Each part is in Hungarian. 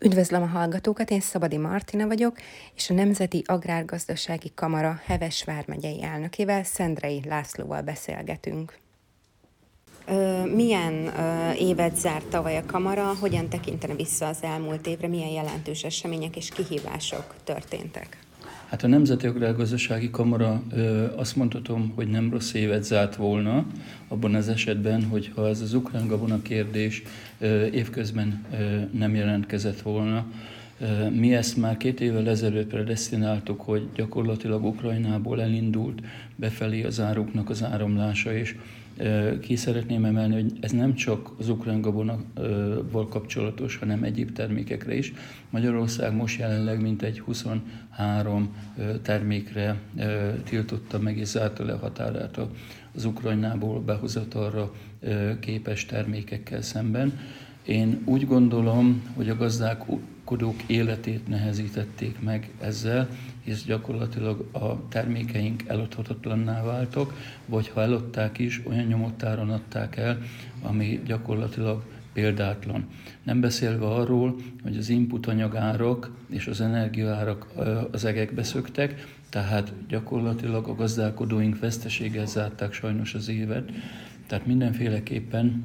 Üdvözlöm a hallgatókat, én Szabadi Martina vagyok, és a Nemzeti Agrárgazdasági Kamara Heves vármegyei elnökével, Szendrei Lászlóval beszélgetünk. Milyen évet zárt tavaly a Kamara, hogyan tekintene vissza az elmúlt évre, milyen jelentős események és kihívások történtek? Hát a Nemzeti Agrárgazdasági Kamara azt mondhatom, hogy nem rossz évet zárt volna, abban az esetben, hogyha ez az ukrán gabona kérdés évközben nem jelentkezett volna. Mi ezt már két évvel ezelőtt predestináltuk, hogy gyakorlatilag Ukrajnából elindult befelé az áruknak az áramlása, és ki szeretném emelni, hogy ez nem csak az ukrán gabonaval kapcsolatos, hanem egyéb termékekre is. Magyarország most jelenleg mintegy 23 termékre tiltotta meg és zárta le a határát az Ukrajnából behozatalra képes termékekkel szemben. Én úgy gondolom, hogy a gazdálkodók életét nehezítették meg ezzel, hisz gyakorlatilag a termékeink eladhatatlanná váltak, vagy ha eladták is, olyan nyomottáron adták el, ami gyakorlatilag példátlan. Nem beszélve arról, hogy az input anyagárak és az energiaárak az egekbe szöktek, tehát gyakorlatilag a gazdálkodóink veszteséggel zárták sajnos az évet, tehát mindenféleképpen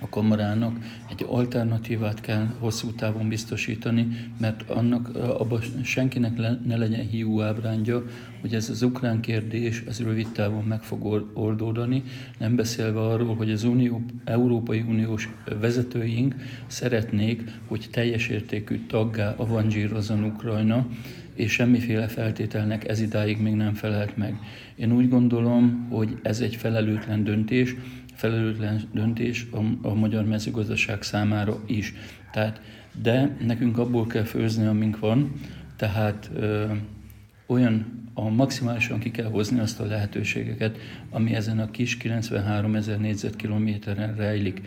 a kamarának egy alternatívát kell hosszú távon biztosítani, mert annak abban senkinek le, ne legyen hiú ábrándja, hogy ez az ukrán kérdés az rövid távon meg fog oldódani, nem beszélve arról, hogy az Unió, Európai Uniós vezetőink szeretnék, hogy teljes értékű taggá avanzsírozzon Ukrajna, és semmiféle feltételnek ez idáig még nem felelt meg. Én úgy gondolom, hogy ez egy felelőtlen döntés, felelőtlen döntés a, a magyar mezőgazdaság számára is. Tehát, de nekünk abból kell főzni, amink van, tehát ö, olyan a maximálisan ki kell hozni azt a lehetőségeket, ami ezen a kis 93 ezer négyzetkilométeren rejlik.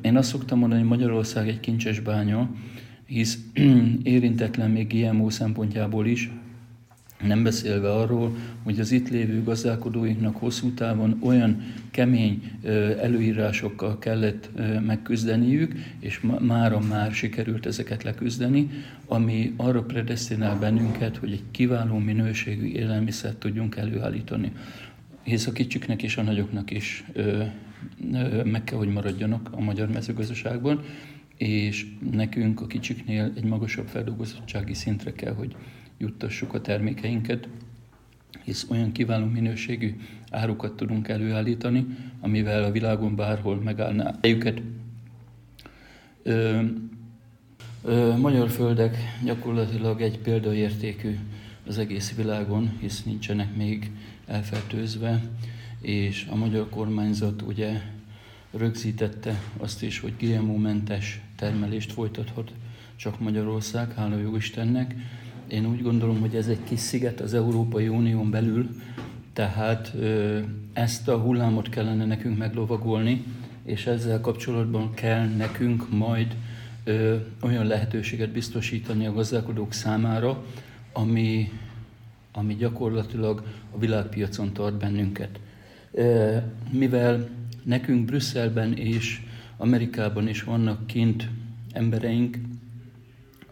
Én azt szoktam mondani, hogy Magyarország egy kincses bánya, hisz érintetlen még GMO szempontjából is, nem beszélve arról, hogy az itt lévő gazdálkodóinknak hosszú távon olyan kemény előírásokkal kellett megküzdeniük, és mára már sikerült ezeket leküzdeni, ami arra predestinál bennünket, hogy egy kiváló minőségű élelmiszert tudjunk előállítani. Hisz a kicsiknek és a nagyoknak is meg kell, hogy maradjanak a magyar mezőgazdaságban, és nekünk a kicsiknél egy magasabb feldolgozottsági szintre kell, hogy juttassuk a termékeinket, hisz olyan kiváló minőségű árukat tudunk előállítani, amivel a világon bárhol megállná őket. Ö, ö, magyar földek gyakorlatilag egy példaértékű az egész világon, hisz nincsenek még elfertőzve, és a magyar kormányzat ugye rögzítette azt is, hogy GMO-mentes termelést folytathat csak Magyarország, hála jó Istennek, én úgy gondolom, hogy ez egy kis sziget az Európai Unión belül, tehát ezt a hullámot kellene nekünk meglovagolni, és ezzel kapcsolatban kell nekünk majd olyan lehetőséget biztosítani a gazdálkodók számára, ami, ami gyakorlatilag a világpiacon tart bennünket. Mivel nekünk Brüsszelben és Amerikában is vannak kint embereink,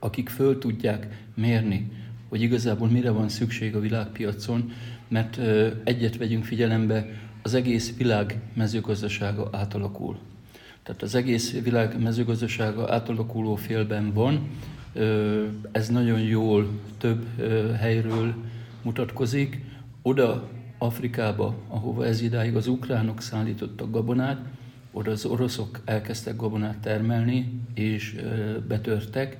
akik föl tudják mérni, hogy igazából mire van szükség a világpiacon, mert egyet vegyünk figyelembe, az egész világ mezőgazdasága átalakul. Tehát az egész világ mezőgazdasága átalakuló félben van, ez nagyon jól több helyről mutatkozik. Oda Afrikába, ahova ez idáig az ukránok szállítottak gabonát, oda az oroszok elkezdtek gabonát termelni, és betörtek,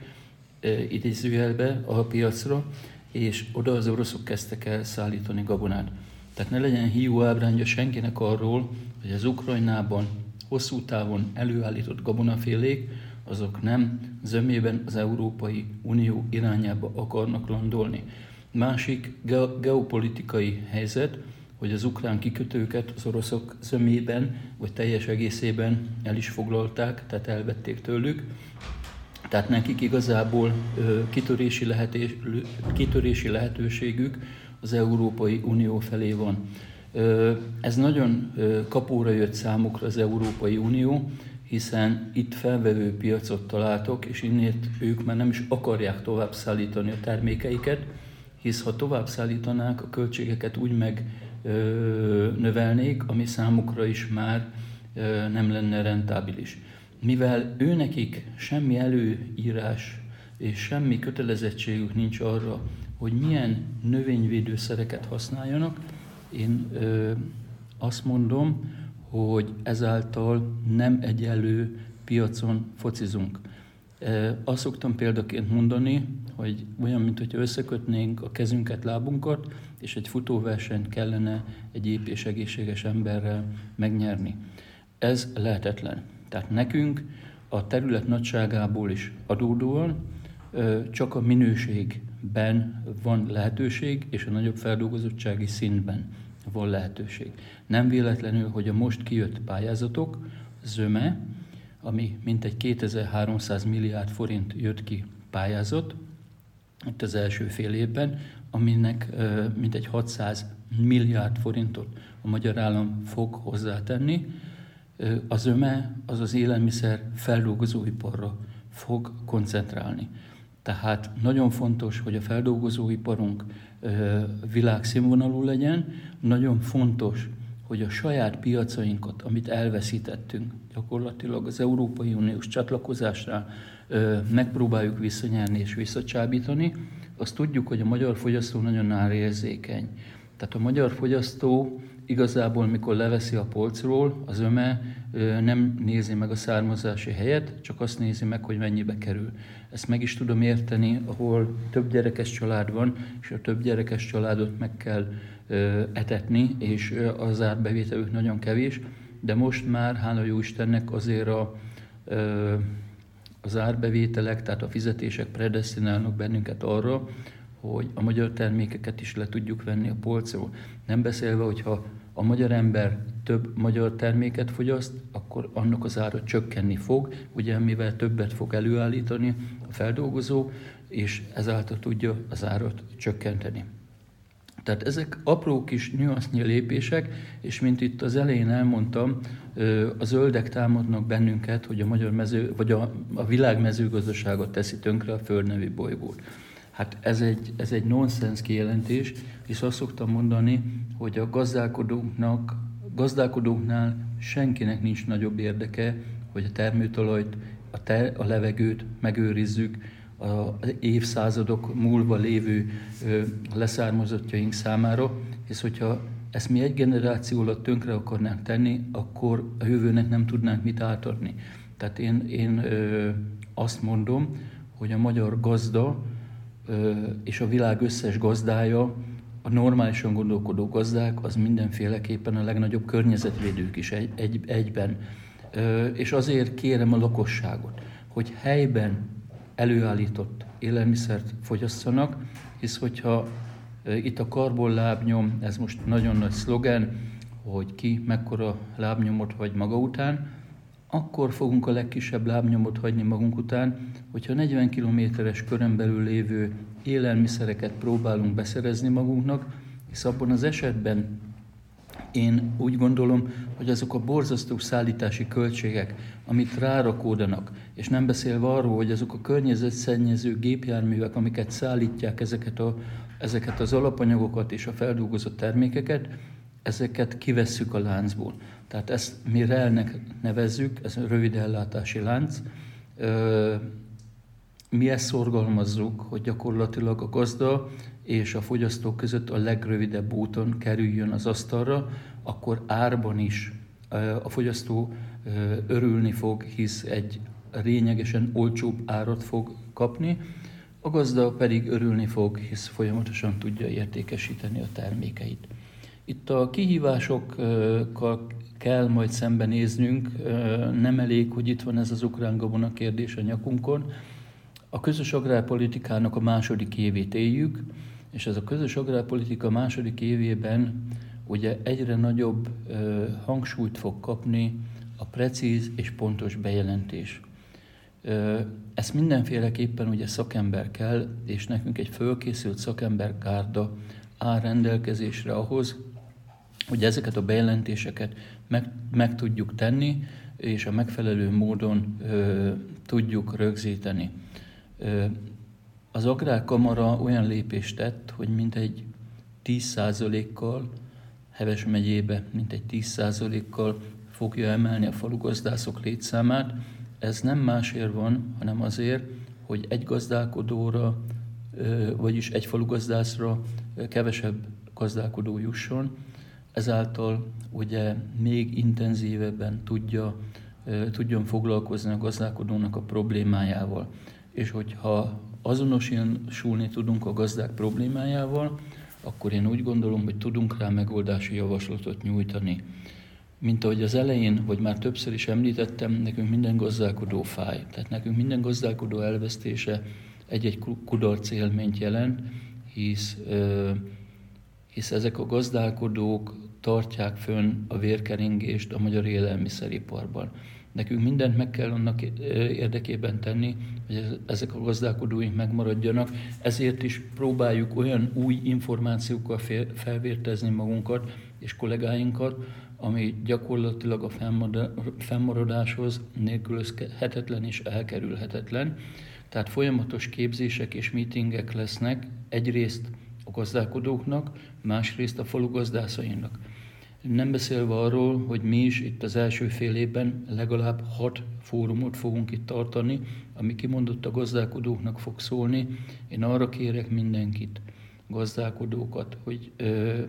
idézőjelbe a piacra, és oda az oroszok kezdtek el szállítani gabonát. Tehát ne legyen hiú ábrándja senkinek arról, hogy az Ukrajnában hosszú távon előállított gabonafélék, azok nem zömében az Európai Unió irányába akarnak landolni. Másik geopolitikai helyzet, hogy az ukrán kikötőket az oroszok zömében, vagy teljes egészében el is foglalták, tehát elvették tőlük, tehát nekik igazából kitörési, lehetés, kitörési lehetőségük az Európai Unió felé van. Ez nagyon kapóra jött számukra az Európai Unió, hiszen itt felvevő piacot találtok, és innét ők már nem is akarják tovább szállítani a termékeiket, hisz ha tovább szállítanák, a költségeket úgy meg növelnék, ami számukra is már nem lenne rentábilis. Mivel őnekik semmi előírás és semmi kötelezettségük nincs arra, hogy milyen növényvédőszereket használjanak, én ö, azt mondom, hogy ezáltal nem egyenlő piacon focizunk. Azt szoktam példaként mondani, hogy olyan, mintha összekötnénk a kezünket, lábunkat, és egy futóversenyt kellene egy ép és egészséges emberrel megnyerni. Ez lehetetlen. Tehát nekünk a terület nagyságából is adódóan csak a minőségben van lehetőség, és a nagyobb feldolgozottsági szintben van lehetőség. Nem véletlenül, hogy a most kijött pályázatok zöme, ami mintegy 2300 milliárd forint jött ki pályázat, itt az első fél évben, aminek mintegy 600 milliárd forintot a magyar állam fog hozzátenni. Az öme az az élelmiszer feldolgozóiparra fog koncentrálni. Tehát nagyon fontos, hogy a feldolgozóiparunk világszínvonalú legyen, nagyon fontos, hogy a saját piacainkat, amit elveszítettünk, gyakorlatilag az Európai Uniós csatlakozásnál megpróbáljuk visszanyerni és visszacsábítani, azt tudjuk, hogy a magyar fogyasztó nagyon árérzékeny. Tehát a magyar fogyasztó igazából, mikor leveszi a polcról, az öme nem nézi meg a származási helyet, csak azt nézi meg, hogy mennyibe kerül. Ezt meg is tudom érteni, ahol több gyerekes család van, és a több gyerekes családot meg kell etetni, és az árbevételük nagyon kevés, de most már, hála jó Istennek, azért a, az árbevételek, tehát a fizetések predestinálnak bennünket arra, hogy a magyar termékeket is le tudjuk venni a polcról. Nem beszélve, hogyha a magyar ember több magyar terméket fogyaszt, akkor annak az ára csökkenni fog, ugye mivel többet fog előállítani a feldolgozó, és ezáltal tudja az árat csökkenteni. Tehát ezek apró kis nüansznyi lépések, és mint itt az elején elmondtam, a zöldek támadnak bennünket, hogy a magyar mező, vagy a, a világ mezőgazdaságot teszi tönkre a Föld nevű bolygót. Hát ez egy, ez egy nonsens kijelentés, és azt szoktam mondani, hogy a gazdálkodóknak, gazdálkodóknál senkinek nincs nagyobb érdeke, hogy a termőtalajt, a, te, a levegőt megőrizzük, az évszázadok múlva lévő leszármazottjaink számára, és hogyha ezt mi egy generáció alatt tönkre akarnánk tenni, akkor a jövőnek nem tudnánk mit átadni. Tehát én, én ö, azt mondom, hogy a magyar gazda ö, és a világ összes gazdája, a normálisan gondolkodó gazdák, az mindenféleképpen a legnagyobb környezetvédők is egy, egy, egyben. És azért kérem a lakosságot, hogy helyben előállított élelmiszert fogyasszanak, hisz hogyha itt a karbonlábnyom, ez most nagyon nagy szlogen, hogy ki mekkora lábnyomot hagy maga után, akkor fogunk a legkisebb lábnyomot hagyni magunk után, hogyha 40 kilométeres körön belül lévő élelmiszereket próbálunk beszerezni magunknak, hisz abban az esetben én úgy gondolom, hogy azok a borzasztó szállítási költségek, amit rárakódanak, és nem beszélve arról, hogy azok a környezetszennyező gépjárművek, amiket szállítják ezeket, a, ezeket az alapanyagokat és a feldolgozott termékeket, ezeket kivesszük a láncból. Tehát ezt mi relnek nevezzük, ez a rövid ellátási lánc. Mi ezt szorgalmazzuk, hogy gyakorlatilag a gazda és a fogyasztók között a legrövidebb úton kerüljön az asztalra, akkor árban is a fogyasztó örülni fog, hisz egy lényegesen olcsóbb árat fog kapni, a gazda pedig örülni fog, hisz folyamatosan tudja értékesíteni a termékeit. Itt a kihívásokkal kell majd szembenéznünk, nem elég, hogy itt van ez az ukrán gabona kérdés a nyakunkon. A közös agrárpolitikának a második évét éljük, és ez a közös agrárpolitika második évében ugye egyre nagyobb hangsúlyt fog kapni a precíz és pontos bejelentés. Ezt mindenféleképpen ugye szakember kell, és nekünk egy fölkészült szakembergárda áll rendelkezésre ahhoz, hogy ezeket a bejelentéseket meg, meg tudjuk tenni, és a megfelelő módon tudjuk rögzíteni. Az Agrárkamara olyan lépést tett, hogy mintegy 10%-kal, Heves megyébe mintegy 10%-kal fogja emelni a falugazdászok létszámát. Ez nem másért van, hanem azért, hogy egy gazdálkodóra, vagyis egy falugazdászra kevesebb gazdálkodó jusson, ezáltal ugye még intenzívebben tudja, tudjon foglalkozni a gazdálkodónak a problémájával. És hogyha azonosulni tudunk a gazdák problémájával, akkor én úgy gondolom, hogy tudunk rá megoldási javaslatot nyújtani. Mint ahogy az elején, vagy már többször is említettem, nekünk minden gazdálkodó fáj. Tehát nekünk minden gazdálkodó elvesztése egy-egy kudarc élményt jelent, hisz, hisz ezek a gazdálkodók tartják fönn a vérkeringést a magyar élelmiszeriparban. Nekünk mindent meg kell annak érdekében tenni, hogy ezek a gazdálkodóink megmaradjanak, ezért is próbáljuk olyan új információkkal felvértezni magunkat és kollégáinkat, ami gyakorlatilag a fennmaradáshoz nélkülözhetetlen és elkerülhetetlen. Tehát folyamatos képzések és meetingek lesznek egyrészt a gazdálkodóknak, másrészt a falu gazdászainak. Nem beszélve arról, hogy mi is itt az első fél évben legalább hat fórumot fogunk itt tartani, ami kimondott a gazdálkodóknak fog szólni. Én arra kérek mindenkit, gazdálkodókat, hogy ö,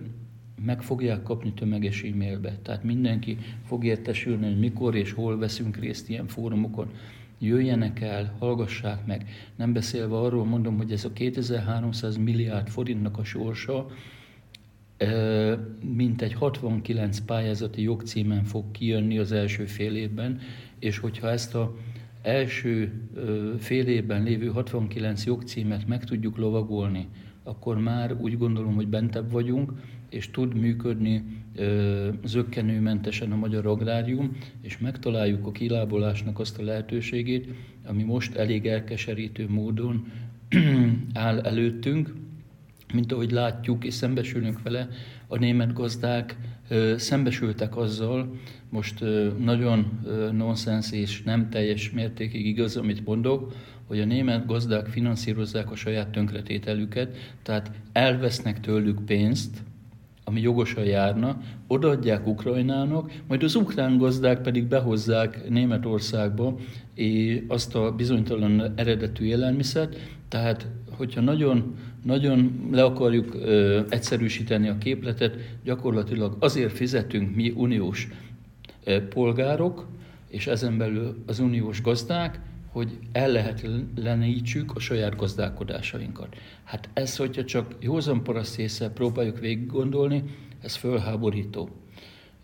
meg fogják kapni tömeges e-mailbe. Tehát mindenki fog értesülni, hogy mikor és hol veszünk részt ilyen fórumokon. Jöjjenek el, hallgassák meg. Nem beszélve arról mondom, hogy ez a 2300 milliárd forintnak a sorsa, mint egy 69 pályázati jogcímen fog kijönni az első fél évben, és hogyha ezt a első fél évben lévő 69 jogcímet meg tudjuk lovagolni, akkor már úgy gondolom, hogy bentebb vagyunk, és tud működni zöggenőmentesen a magyar agrárium, és megtaláljuk a kilábolásnak azt a lehetőségét, ami most elég elkeserítő módon áll előttünk, mint ahogy látjuk és szembesülünk vele, a német gazdák szembesültek azzal, most nagyon nonsens és nem teljes mértékig igaz, amit mondok, hogy a német gazdák finanszírozzák a saját tönkretételüket, tehát elvesznek tőlük pénzt, ami jogosan járna, odaadják Ukrajnának, majd az ukrán gazdák pedig behozzák Németországba és azt a bizonytalan eredetű élelmiszert, tehát hogyha nagyon, nagyon le akarjuk ö, egyszerűsíteni a képletet, gyakorlatilag azért fizetünk mi uniós ö, polgárok, és ezen belül az uniós gazdák, hogy ellehetetlenítsük a saját gazdálkodásainkat. Hát ez, hogyha csak józan paraszt észre próbáljuk végig gondolni, ez fölháborító.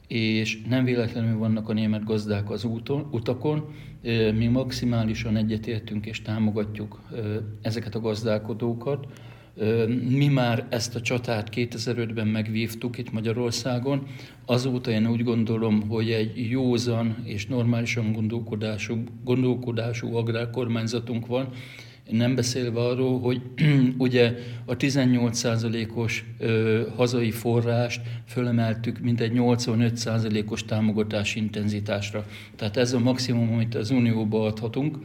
És nem véletlenül vannak a német gazdák az úton, utakon, mi maximálisan egyetértünk és támogatjuk ezeket a gazdálkodókat, mi már ezt a csatát 2005-ben megvívtuk itt Magyarországon, azóta én úgy gondolom, hogy egy józan és normálisan gondolkodású, gondolkodású agrárkormányzatunk van, nem beszélve arról, hogy ugye a 18%-os hazai forrást fölemeltük mintegy 85%-os támogatási intenzitásra. Tehát ez a maximum, amit az Unióba adhatunk.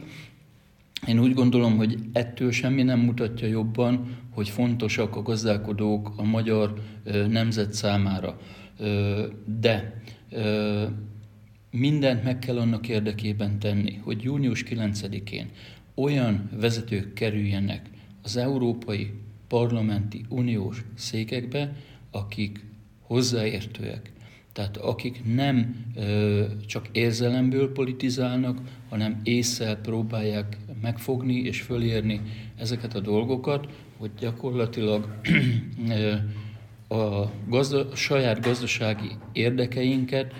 Én úgy gondolom, hogy ettől semmi nem mutatja jobban, hogy fontosak a gazdálkodók a magyar nemzet számára. De mindent meg kell annak érdekében tenni, hogy június 9-én olyan vezetők kerüljenek az Európai Parlamenti Uniós székekbe, akik hozzáértőek, tehát akik nem ö, csak érzelemből politizálnak, hanem észsel próbálják megfogni és fölérni ezeket a dolgokat, hogy gyakorlatilag a gazda, saját gazdasági érdekeinket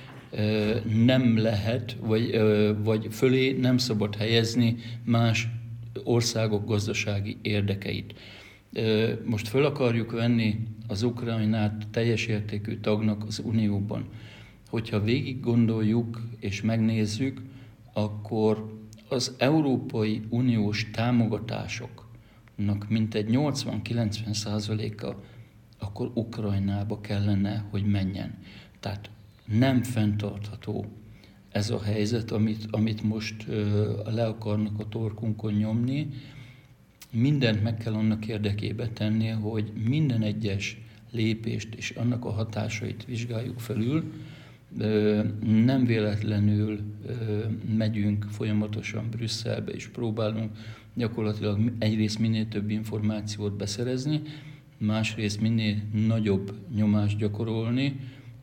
nem lehet, vagy, vagy fölé nem szabad helyezni más országok gazdasági érdekeit. Most föl akarjuk venni az Ukrajnát teljes értékű tagnak az Unióban. Hogyha végig gondoljuk és megnézzük, akkor az Európai Uniós támogatásoknak mintegy 80-90 százaléka akkor Ukrajnába kellene, hogy menjen. Tehát nem fenntartható ez a helyzet, amit, amit most le akarnak a torkunkon nyomni. Mindent meg kell annak érdekébe tenni, hogy minden egyes lépést és annak a hatásait vizsgáljuk felül. Nem véletlenül megyünk folyamatosan Brüsszelbe, és próbálunk gyakorlatilag egyrészt minél több információt beszerezni, másrészt minél nagyobb nyomást gyakorolni,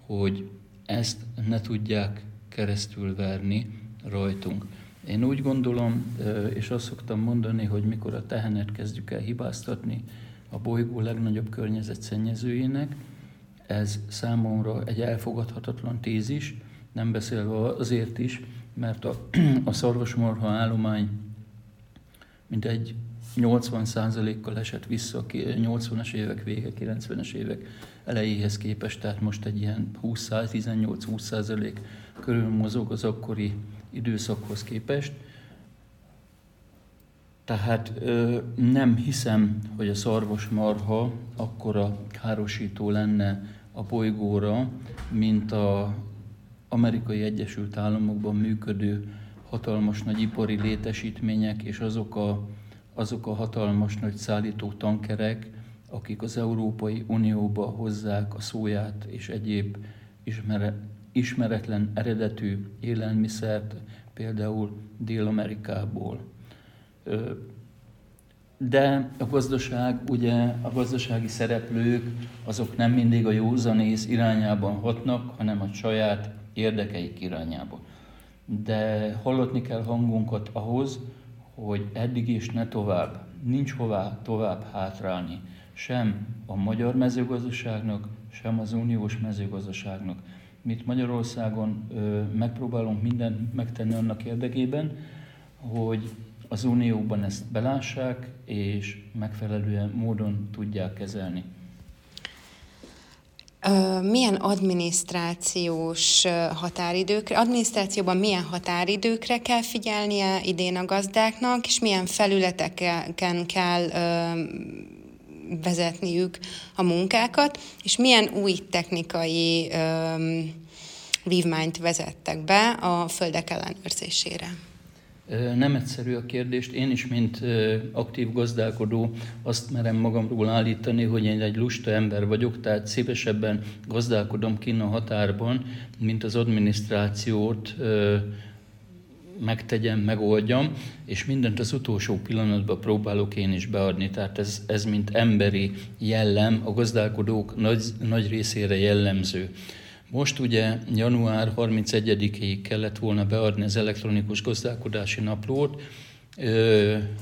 hogy ezt ne tudják keresztül verni rajtunk. Én úgy gondolom, és azt szoktam mondani, hogy mikor a tehenet kezdjük el hibáztatni a bolygó legnagyobb környezetszennyezőjének, ez számomra egy elfogadhatatlan tézis, nem beszélve azért is, mert a, a szarvasmarha állomány mint egy 80%-kal esett vissza 80-as évek vége, 90-es évek elejéhez képest, tehát most egy ilyen 18-20% körül mozog az akkori időszakhoz képest. Tehát ö, nem hiszem, hogy a szarvasmarha akkora károsító lenne a bolygóra, mint a amerikai Egyesült Államokban működő hatalmas nagy ipari létesítmények és azok a, azok a hatalmas nagy szállító tankerek, akik az Európai Unióba hozzák a szóját és egyéb ismere, ismeretlen eredetű élelmiszert, például Dél-Amerikából. De a gazdaság, ugye a gazdasági szereplők, azok nem mindig a józanész irányában hatnak, hanem a saját érdekeik irányában de hallatni kell hangunkat ahhoz, hogy eddig és ne tovább, nincs hová tovább hátrálni, sem a magyar mezőgazdaságnak, sem az uniós mezőgazdaságnak. Mit Magyarországon ö, megpróbálunk mindent megtenni annak érdekében, hogy az Unióban ezt belássák, és megfelelően módon tudják kezelni. Milyen adminisztrációs határidőkre, adminisztrációban milyen határidőkre kell figyelnie idén a gazdáknak, és milyen felületeken kell vezetniük a munkákat, és milyen új technikai vívmányt vezettek be a földek ellenőrzésére? Nem egyszerű a kérdést. Én is, mint aktív gazdálkodó, azt merem magamról állítani, hogy én egy lusta ember vagyok, tehát szívesebben gazdálkodom kinn a határban, mint az adminisztrációt megtegyem, megoldjam, és mindent az utolsó pillanatban próbálok én is beadni. Tehát ez, ez mint emberi jellem, a gazdálkodók nagy, nagy részére jellemző. Most ugye január 31-ig kellett volna beadni az elektronikus gazdálkodási naplót,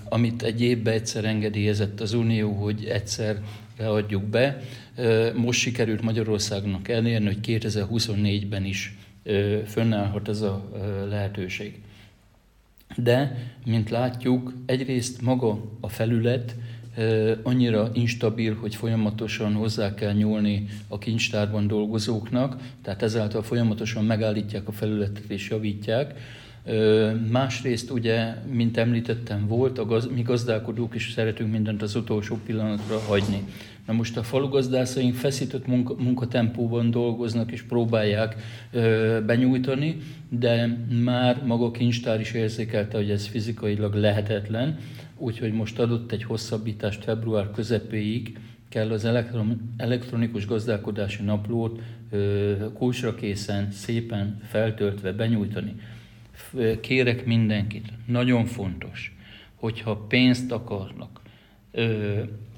amit egy évben egyszer engedélyezett az Unió, hogy egyszer adjuk be. Most sikerült Magyarországnak elérni, hogy 2024-ben is fönnállhat ez a lehetőség. De, mint látjuk, egyrészt maga a felület, annyira instabil, hogy folyamatosan hozzá kell nyúlni a kincstárban dolgozóknak, tehát ezáltal folyamatosan megállítják a felületet és javítják. Másrészt ugye, mint említettem, volt, a gaz, mi gazdálkodók is szeretünk mindent az utolsó pillanatra hagyni. Na most a falugazdászaink feszített munka, munkatempóban dolgoznak és próbálják ö, benyújtani, de már maga a kincstár is érzékelte, hogy ez fizikailag lehetetlen, úgyhogy most adott egy hosszabbítást február közepéig, kell az elektron, elektronikus gazdálkodási naplót kulcsra készen, szépen feltöltve benyújtani. Kérek mindenkit, nagyon fontos, hogyha pénzt akarnak,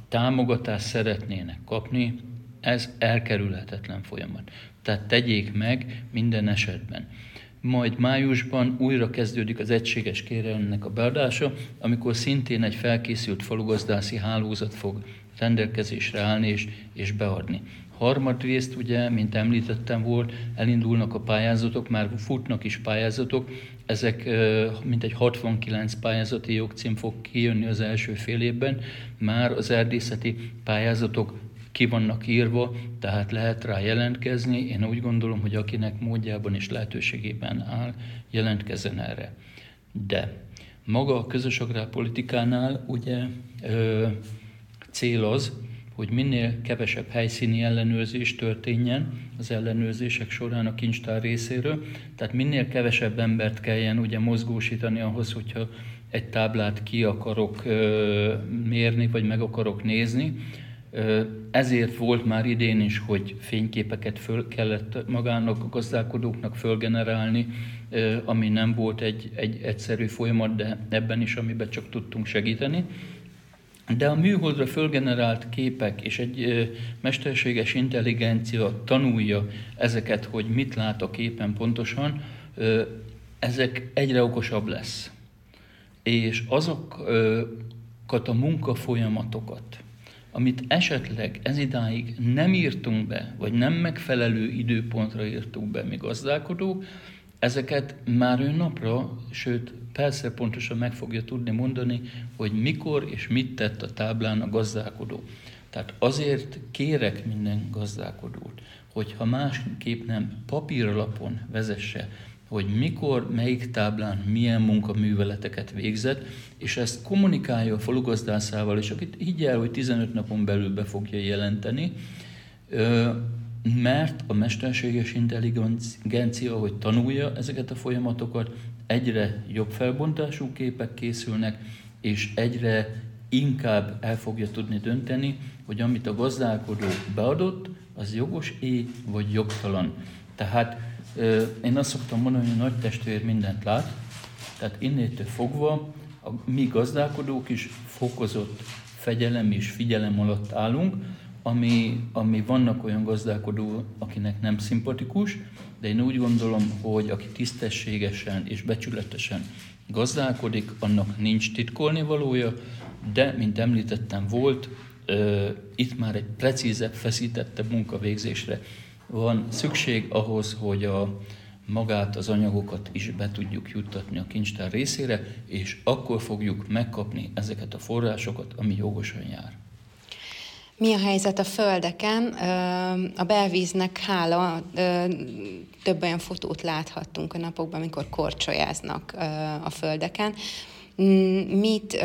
támogatást szeretnének kapni, ez elkerülhetetlen folyamat. Tehát tegyék meg minden esetben majd májusban újra kezdődik az egységes kérelemnek a beadása, amikor szintén egy felkészült falugazdászi hálózat fog rendelkezésre állni és, és beadni. Harmadrészt ugye, mint említettem volt, elindulnak a pályázatok, már futnak is pályázatok, ezek mintegy 69 pályázati jogcím fog kijönni az első fél évben, már az erdészeti pályázatok ki vannak írva, tehát lehet rá jelentkezni. Én úgy gondolom, hogy akinek módjában és lehetőségében áll, jelentkezzen erre. De maga a közös agrárpolitikánál ugye ö, cél az, hogy minél kevesebb helyszíni ellenőrzés történjen az ellenőrzések során a kincstár részéről, tehát minél kevesebb embert kelljen ugye mozgósítani ahhoz, hogyha egy táblát ki akarok mérni, vagy meg akarok nézni. Ezért volt már idén is, hogy fényképeket föl kellett magának a gazdálkodóknak fölgenerálni, ami nem volt egy, egy egyszerű folyamat, de ebben is, amiben csak tudtunk segíteni. De a műholdra fölgenerált képek és egy mesterséges intelligencia tanulja ezeket, hogy mit lát a képen pontosan, ezek egyre okosabb lesz. És azokat a munkafolyamatokat, amit esetleg ez idáig nem írtunk be, vagy nem megfelelő időpontra írtuk be mi gazdálkodók, ezeket már ő napra, sőt persze pontosan meg fogja tudni mondani, hogy mikor és mit tett a táblán a gazdálkodó. Tehát azért kérek minden gazdálkodót, hogy ha másképp nem papíralapon vezesse, hogy mikor, melyik táblán milyen munkaműveleteket végzett, és ezt kommunikálja a falugazdászával, és akit higgyel, hogy 15 napon belül be fogja jelenteni, mert a mesterséges intelligencia, hogy tanulja ezeket a folyamatokat, egyre jobb felbontású képek készülnek, és egyre inkább el fogja tudni dönteni, hogy amit a gazdálkodó beadott, az jogos-é vagy jogtalan. Tehát én azt szoktam mondani, hogy a nagy testvér mindent lát, tehát innétől fogva a mi gazdálkodók is fokozott fegyelem és figyelem alatt állunk, ami, ami vannak olyan gazdálkodó, akinek nem szimpatikus, de én úgy gondolom, hogy aki tisztességesen és becsületesen gazdálkodik, annak nincs titkolni valója, de, mint említettem, volt uh, itt már egy precízebb, feszítettebb munkavégzésre van szükség ahhoz, hogy a magát, az anyagokat is be tudjuk juttatni a kincstár részére, és akkor fogjuk megkapni ezeket a forrásokat, ami jogosan jár. Mi a helyzet a földeken? A belvíznek hála több olyan fotót láthattunk a napokban, amikor korcsolyáznak a földeken. Mit,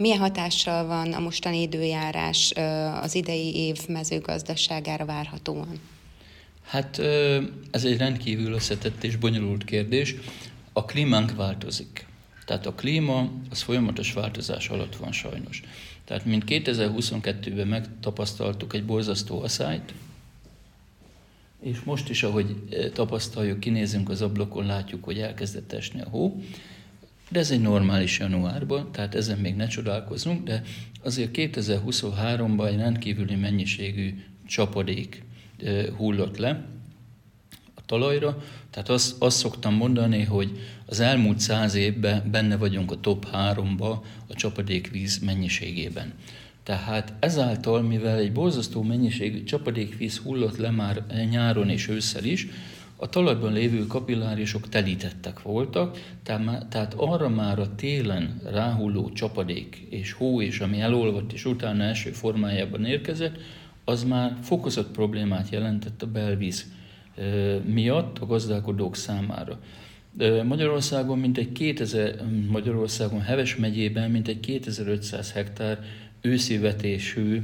milyen hatással van a mostani időjárás az idei év mezőgazdaságára várhatóan? Hát ez egy rendkívül összetett és bonyolult kérdés. A klímánk változik. Tehát a klíma az folyamatos változás alatt van sajnos. Tehát mint 2022-ben megtapasztaltuk egy borzasztó aszályt, és most is, ahogy tapasztaljuk, kinézünk az ablakon, látjuk, hogy elkezdett esni a hó, de ez egy normális januárban, tehát ezen még ne csodálkozunk, de azért 2023-ban egy rendkívüli mennyiségű csapadék hullott le, talajra. Tehát azt, azt szoktam mondani, hogy az elmúlt száz évben benne vagyunk a top háromba a csapadékvíz mennyiségében. Tehát ezáltal, mivel egy borzasztó mennyiségű csapadékvíz hullott le már nyáron és ősszel is, a talajban lévő kapillárisok telítettek voltak, tehát arra már a télen ráhulló csapadék és hó és ami elolvadt és utána első formájában érkezett, az már fokozott problémát jelentett a belvíz miatt a gazdálkodók számára. Magyarországon mintegy 2000, Magyarországon Heves megyében mintegy 2500 hektár őszivetésű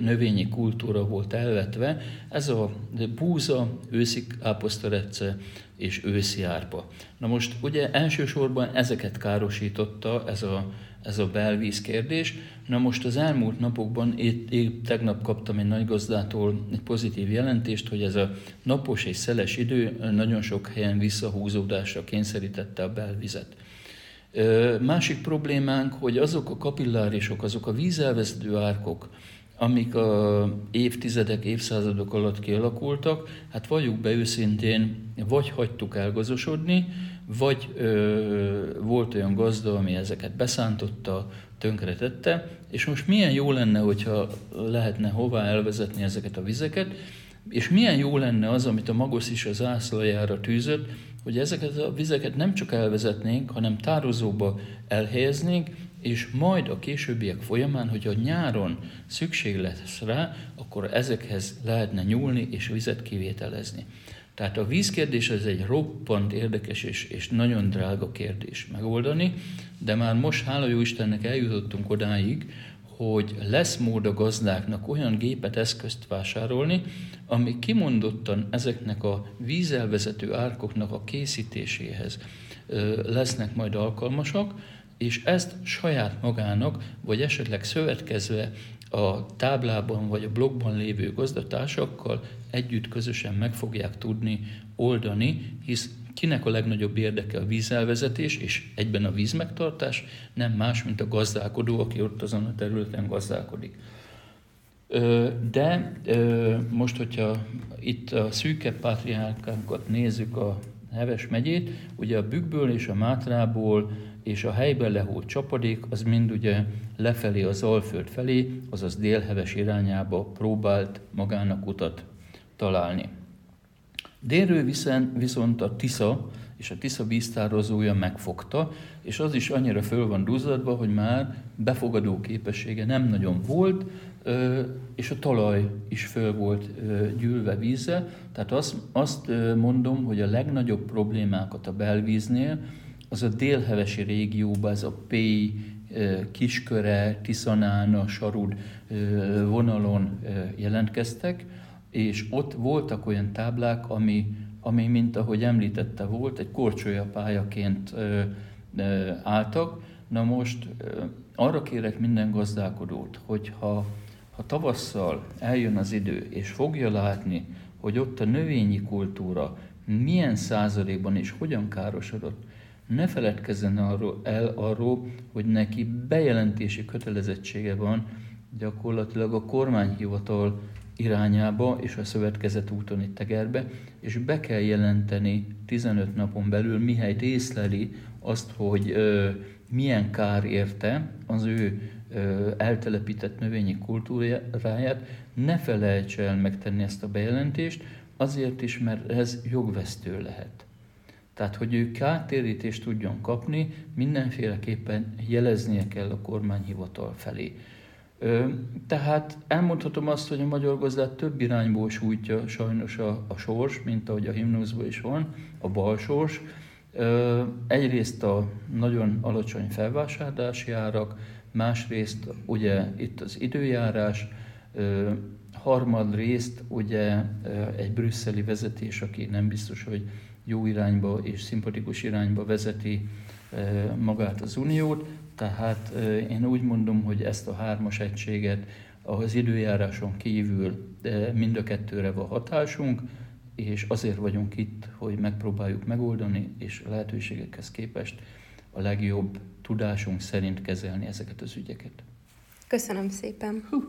növényi kultúra volt elvetve. Ez a búza, őszi káposztarecce és őszi árpa. Na most ugye elsősorban ezeket károsította ez a ez a belvíz kérdés. Na most az elmúlt napokban, épp, épp tegnap kaptam egy nagygazdától egy pozitív jelentést, hogy ez a napos és szeles idő nagyon sok helyen visszahúzódásra kényszerítette a belvizet. Másik problémánk, hogy azok a kapillárisok, azok a vízelvezető árkok, amik a évtizedek, évszázadok alatt kialakultak, hát valljuk be őszintén, vagy hagytuk elgazosodni, vagy ö, volt olyan gazda, ami ezeket beszántotta, tönkretette, és most milyen jó lenne, hogyha lehetne hová elvezetni ezeket a vizeket, és milyen jó lenne az, amit a Magosz is az ászlajára tűzött, hogy ezeket a vizeket nem csak elvezetnénk, hanem tározóba elhelyeznénk, és majd a későbbiek folyamán, hogyha nyáron szükség lesz rá, akkor ezekhez lehetne nyúlni és vizet kivételezni. Tehát a vízkérdés ez egy roppant érdekes és, és nagyon drága kérdés megoldani, de már most, hála jó Istennek eljutottunk odáig, hogy lesz mód a gazdáknak olyan gépet, eszközt vásárolni, ami kimondottan ezeknek a vízelvezető árkoknak a készítéséhez lesznek majd alkalmasak, és ezt saját magának, vagy esetleg szövetkezve a táblában vagy a blogban lévő gazdatársakkal együtt közösen meg fogják tudni oldani, hisz kinek a legnagyobb érdeke a vízelvezetés és egyben a vízmegtartás, nem más, mint a gazdálkodó, aki ott azon a területen gazdálkodik. De most, hogyha itt a szűkebb pátriárkánkat nézzük a Heves megyét, ugye a Bükkből és a Mátrából és a helyben lehólt csapadék, az mind ugye lefelé az Alföld felé, azaz délheves irányába próbált magának utat találni. Délről viszont a Tisza és a Tisza víztározója megfogta, és az is annyira föl van duzzadva, hogy már befogadó képessége nem nagyon volt, és a talaj is föl volt gyűlve vízzel. Tehát azt, azt mondom, hogy a legnagyobb problémákat a belvíznél az a délhevesi régióban, ez a P, Kisköre, Tiszanána, Sarud vonalon jelentkeztek, és ott voltak olyan táblák, ami, ami mint ahogy említette volt, egy korcsolya pályaként álltak. Na most arra kérek minden gazdálkodót, hogy ha, ha tavasszal eljön az idő, és fogja látni, hogy ott a növényi kultúra milyen százalékban és hogyan károsodott, ne feledkezzen arról, el arról, hogy neki bejelentési kötelezettsége van gyakorlatilag a kormányhivatal irányába és a szövetkezet úton itt Tegerbe, és be kell jelenteni 15 napon belül, mihelyt észleli azt, hogy ö, milyen kár érte az ő ö, eltelepített növényi kultúráját, ne felejts el megtenni ezt a bejelentést, azért is, mert ez jogvesztő lehet. Tehát, hogy ő kártérítést tudjon kapni, mindenféleképpen jeleznie kell a kormányhivatal felé. Tehát elmondhatom azt, hogy a magyar gazdát több irányból sújtja sajnos a, a sors, mint ahogy a himnuszban is van, a bal sors. Egyrészt a nagyon alacsony felvásárlási árak, másrészt ugye itt az időjárás, harmadrészt ugye egy brüsszeli vezetés, aki nem biztos, hogy jó irányba és szimpatikus irányba vezeti magát az uniót, tehát én úgy mondom, hogy ezt a hármas egységet az időjáráson kívül mind a kettőre van hatásunk, és azért vagyunk itt, hogy megpróbáljuk megoldani, és lehetőségekhez képest a legjobb tudásunk szerint kezelni ezeket az ügyeket. Köszönöm szépen! Hú.